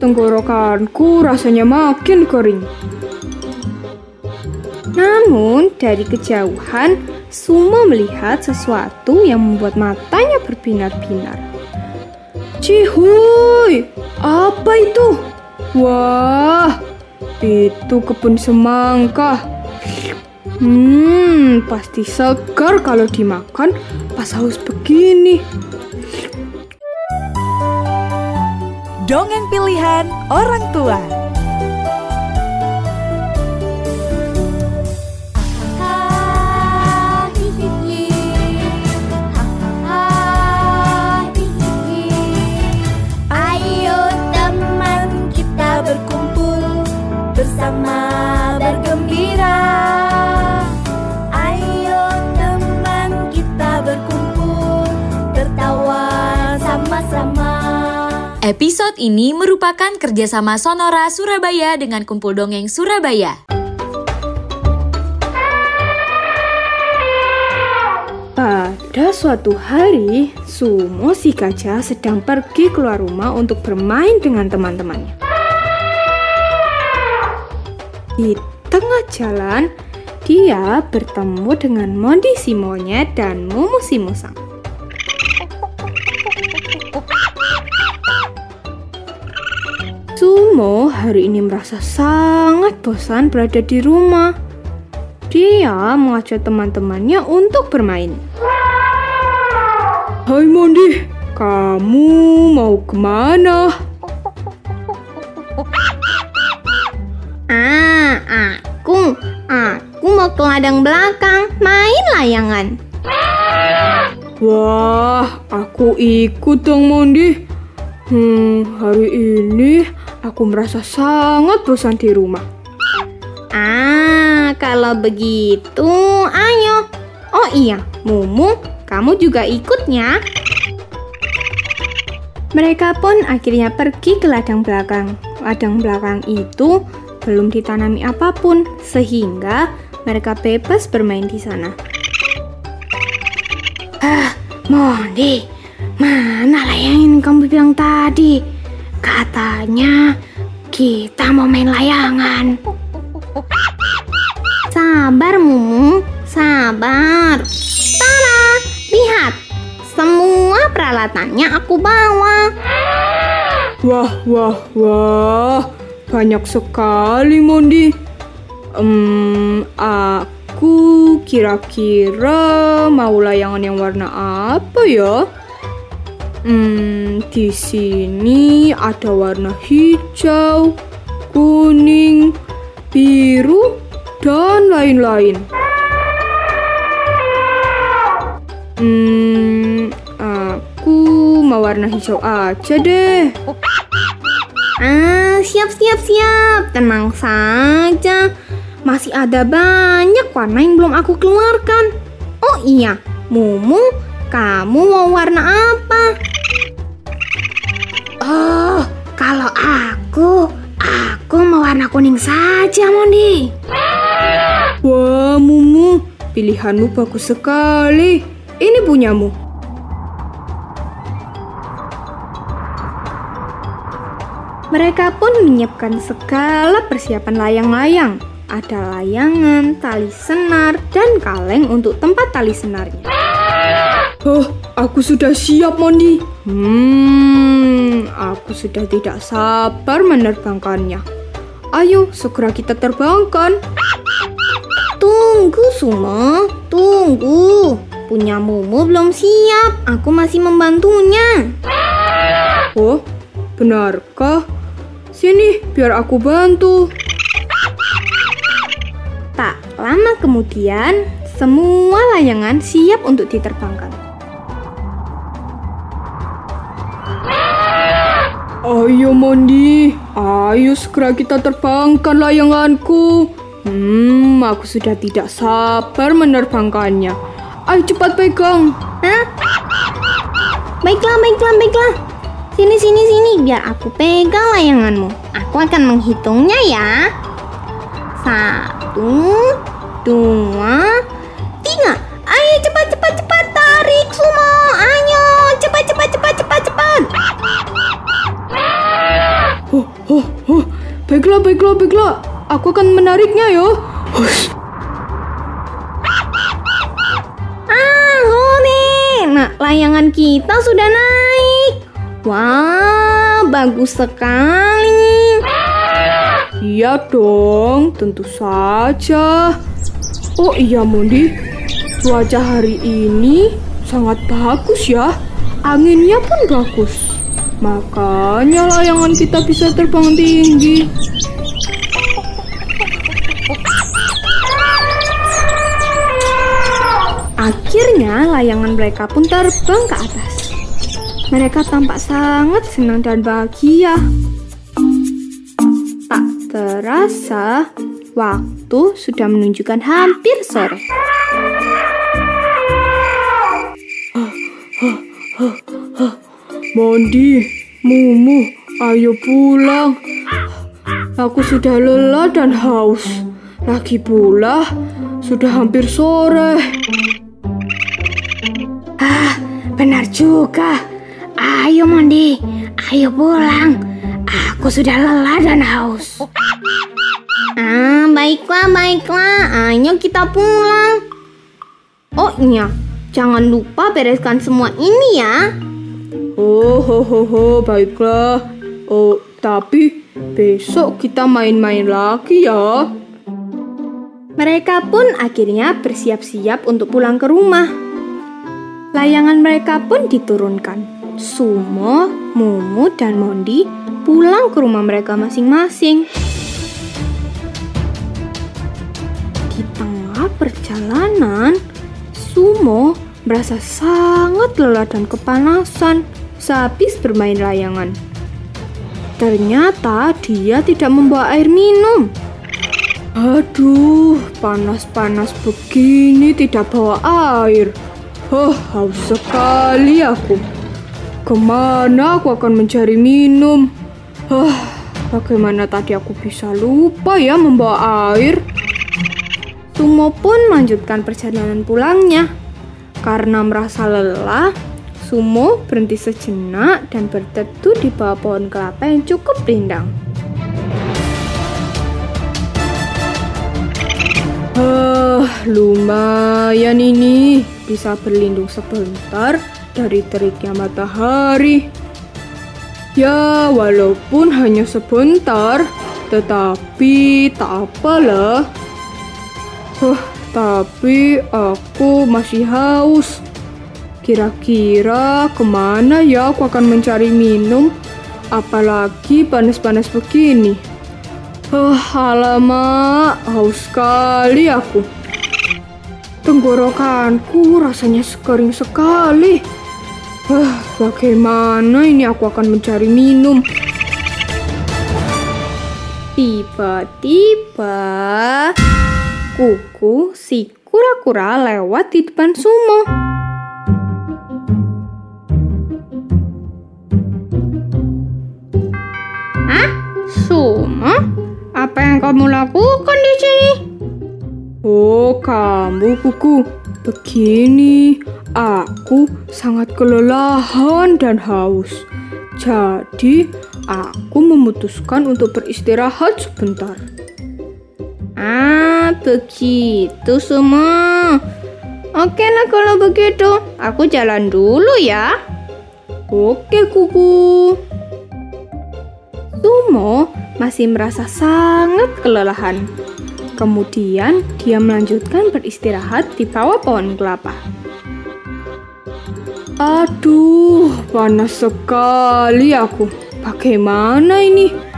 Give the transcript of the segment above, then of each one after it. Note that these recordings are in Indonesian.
Tenggorokanku rasanya makin kering. Namun, dari kejauhan, Sumo melihat sesuatu yang membuat matanya berbinar-binar. Cihuy, apa itu? Wah, itu kebun semangka. Hmm, pasti segar kalau dimakan pas haus begini. Dongeng pilihan orang tua. Episode ini merupakan kerjasama Sonora Surabaya dengan Kumpul Dongeng Surabaya. Pada suatu hari, Sumo si gajah sedang pergi keluar rumah untuk bermain dengan teman-temannya. Di tengah jalan, dia bertemu dengan Mondi si monyet dan Mumu si musang. Sumo hari ini merasa sangat bosan berada di rumah. Dia mengajak teman-temannya untuk bermain. Hai Mondi, kamu mau ke mana? Ah, aku, aku mau ke ladang belakang main layangan. Wah, aku ikut dong Mondi. Hmm, hari ini aku merasa sangat bosan di rumah. Ah, kalau begitu, ayo. Oh iya, Mumu, kamu juga ikutnya. Mereka pun akhirnya pergi ke ladang belakang. Ladang belakang itu belum ditanami apa pun, sehingga mereka bebas bermain di sana. Ah, Mondi, mana layangan yang kamu bilang tadi? Katanya kita mau main layangan. Sabar, Mumu, sabar. Tara, lihat. Semua peralatannya aku bawa. Wah, wah, wah, banyak sekali Mondi. Hmm, aku kira-kira mau layangan yang warna apa ya? Hmm, di sini ada warna hijau, kuning, biru, dan lain-lain. Hmm, aku mau warna hijau aja deh. Ah, siap, siap, siap. Tenang saja. Masih ada banyak warna yang belum aku keluarkan. Oh iya, Mumu, kamu mau warna apa? Oh, kalau aku, aku mau warna kuning saja, Mondi. Wah, Mumu, pilihanmu bagus sekali. Ini punyamu. Mereka pun menyiapkan segala persiapan layang-layang. Ada layangan, tali senar, dan kaleng untuk tempat tali senarnya. Oh, aku sudah siap, Mondi. Hmm, aku sudah tidak sabar menerbangkannya. Ayo, segera kita terbangkan. Tunggu, Sumo. Tunggu. Punya Mumu belum siap. Aku masih membantunya. Oh, benarkah? Sini, biar aku bantu. Tak lama kemudian, semua layangan siap untuk diterbangkan. Ayo Mondi, ayo segera kita terbangkan layanganku. Hmm, aku sudah tidak sabar menerbangkannya. Ayo cepat pegang. Hah? Baiklah, baiklah, baiklah. Sini, sini, sini, biar aku pegang layanganmu. Aku akan menghitungnya ya. Satu, dua, Oh, Oh, baiklah, baiklah, baiklah. Aku akan menariknya ya. Hush. Ah, hore! Nah, layangan kita sudah naik. Wah, bagus sekali. Iya dong, tentu saja. Oh iya Mondi, cuaca hari ini sangat bagus ya. Anginnya pun bagus. Makanya layangan kita bisa terbang tinggi. Akhirnya layangan mereka pun terbang ke atas. Mereka tampak sangat senang dan bahagia. Tak terasa, waktu sudah menunjukkan hampir sore. Mondi, Mumu, ayo pulang. Aku sudah lelah dan haus. Lagi pula, sudah hampir sore. Ah, benar juga. Ayo Mondi, ayo pulang. Aku sudah lelah dan haus. Ah, baiklah, baiklah. Ayo kita pulang. Oh iya, jangan lupa bereskan semua ini ya. Oh, ho, ho, ho, baiklah. Oh, tapi besok kita main-main lagi ya. Mereka pun akhirnya bersiap-siap untuk pulang ke rumah. Layangan mereka pun diturunkan. Sumo, Mumu, dan Mondi pulang ke rumah mereka masing-masing. Di tengah perjalanan, Sumo merasa sangat lelah dan kepanasan sehabis bermain layangan. Ternyata dia tidak membawa air minum. Aduh, panas-panas begini tidak bawa air. Oh, haus sekali aku. Ke mana aku akan mencari minum? Oh, bagaimana tadi aku bisa lupa ya membawa air? Sumo pun melanjutkan perjalanan pulangnya. Karena merasa lelah, Sumo berhenti sejenak dan berteduh di bawah pohon kelapa yang cukup rindang. Ah, lumayan ini bisa berlindung sebentar dari teriknya matahari. Ya, walaupun hanya sebentar, tetapi tak apalah. Huh, tapi aku masih haus. Kira-kira ke mana ya aku akan mencari minum? Apalagi panas-panas begini. Oh, alamak, haus sekali aku. Tenggorokanku rasanya sekering sekali. Ah, bagaimana ini aku akan mencari minum? Tiba-tiba, kuku si kura-kura lewat di depan Sumo. Hah? Sumo? Apa yang kamu lakukan di sini? Oh, kamu kuku. Begini, aku sangat kelelahan dan haus. Jadi, aku memutuskan untuk beristirahat sebentar. Ah, begitu semua. Oke nah kalau begitu, aku jalan dulu ya. Oke, kuku. Sumo masih merasa sangat kelelahan. Kemudian dia melanjutkan beristirahat di bawah pohon kelapa. Aduh, panas sekali aku. Bagaimana ini?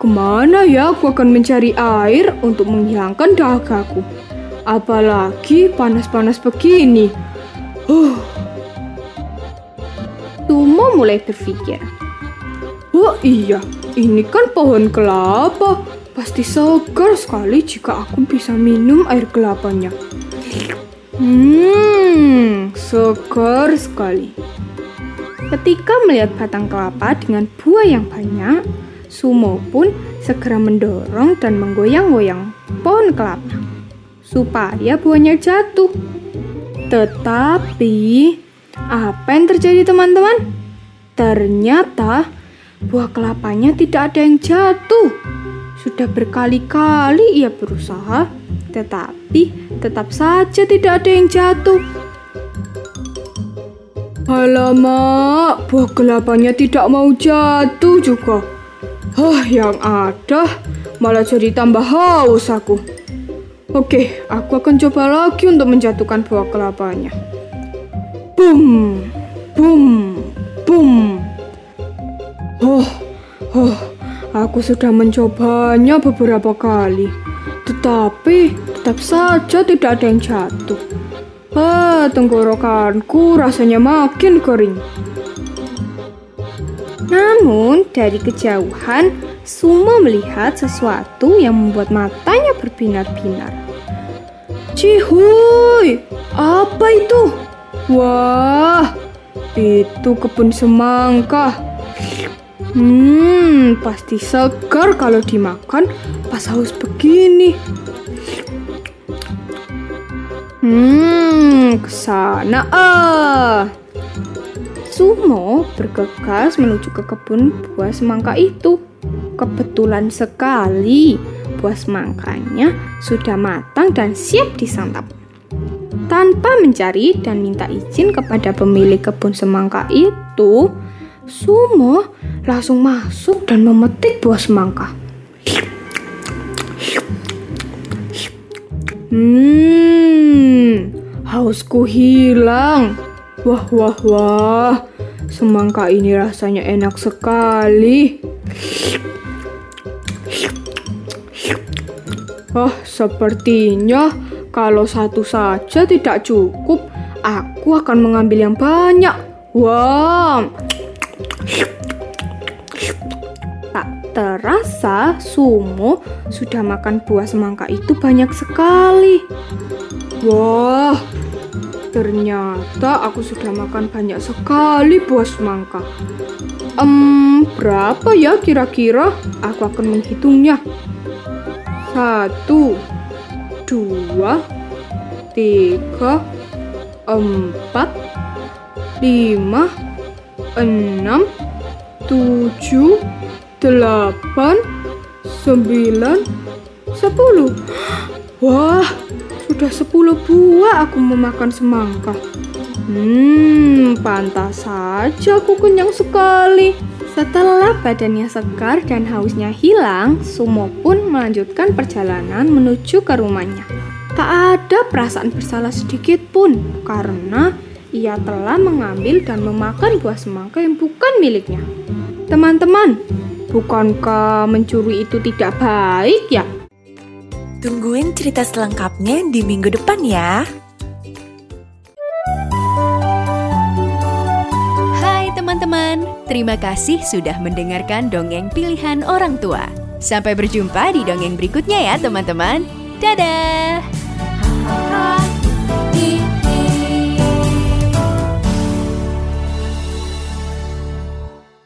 Ke mana ya aku akan mencari air untuk menghilangkan dahagaku? Apalagi panas-panas begini. Huh. Sumo mulai berpikir. Oh iya, ini kan pohon kelapa. Pasti segar sekali jika aku bisa minum air kelapanya. Hmm, segar sekali. Ketika melihat batang kelapa dengan buah yang banyak, Sumo pun segera mendorong dan menggoyang-goyang pohon kelapa supaya buahnya jatuh. Tetapi, apa yang terjadi teman-teman? Ternyata buah kelapanya tidak ada yang jatuh. Sudah berkali-kali ia berusaha, tetapi tetap saja tidak ada yang jatuh. Alamak, buah kelapanya tidak mau jatuh juga. Hah, yang ada malah jadi tambah haus aku. Oke, aku akan coba lagi untuk menjatuhkan buah kelapanya. Boom, boom, boom. Oh, oh, aku sudah mencobanya beberapa kali, tetapi tetap saja tidak ada yang jatuh. Ah, tenggorokanku rasanya makin kering. Namun, dari kejauhan, Sumo melihat sesuatu yang membuat matanya berbinar-binar. Cihuy, apa itu? Wah, itu kebun semangka. Hmm, pasti segar kalau dimakan pas haus begini. Hmm, ke sana ah. Sumo bergegas menuju ke kebun buah semangka itu. Kebetulan sekali buah semangkanya sudah matang dan siap disantap. Tanpa mencari dan minta izin kepada pemilik kebun semangka itu, Sumo langsung masuk dan memetik buah semangka. Hmm, hausku hilang. Wah, wah, wah. Semangka ini rasanya enak sekali. Oh, sepertinya kalau satu saja tidak cukup, aku akan mengambil yang banyak. Wow, Tak terasa Sumo sudah makan buah semangka itu banyak sekali. Wah, ternyata aku sudah makan banyak sekali buah semangka. Um, berapa ya kira-kira? Aku akan menghitungnya. Satu, dua, tiga, empat, lima, enam, tujuh, delapan, sembilan, sepuluh. Wah, sudah sepuluh buah aku memakan semangka. Hmm, pantas saja aku kenyang sekali. Setelah badannya segar dan hausnya hilang, Sumo pun melanjutkan perjalanan menuju ke rumahnya. Tak ada perasaan bersalah sedikit pun karena ia telah mengambil dan memakan buah semangka yang bukan miliknya. Teman-teman, bukankah mencuri itu tidak baik ya? Tungguin cerita selengkapnya di minggu depan ya. Hai teman-teman, terima kasih sudah mendengarkan dongeng pilihan orang tua. Sampai berjumpa di dongeng berikutnya ya teman-teman. Dadah!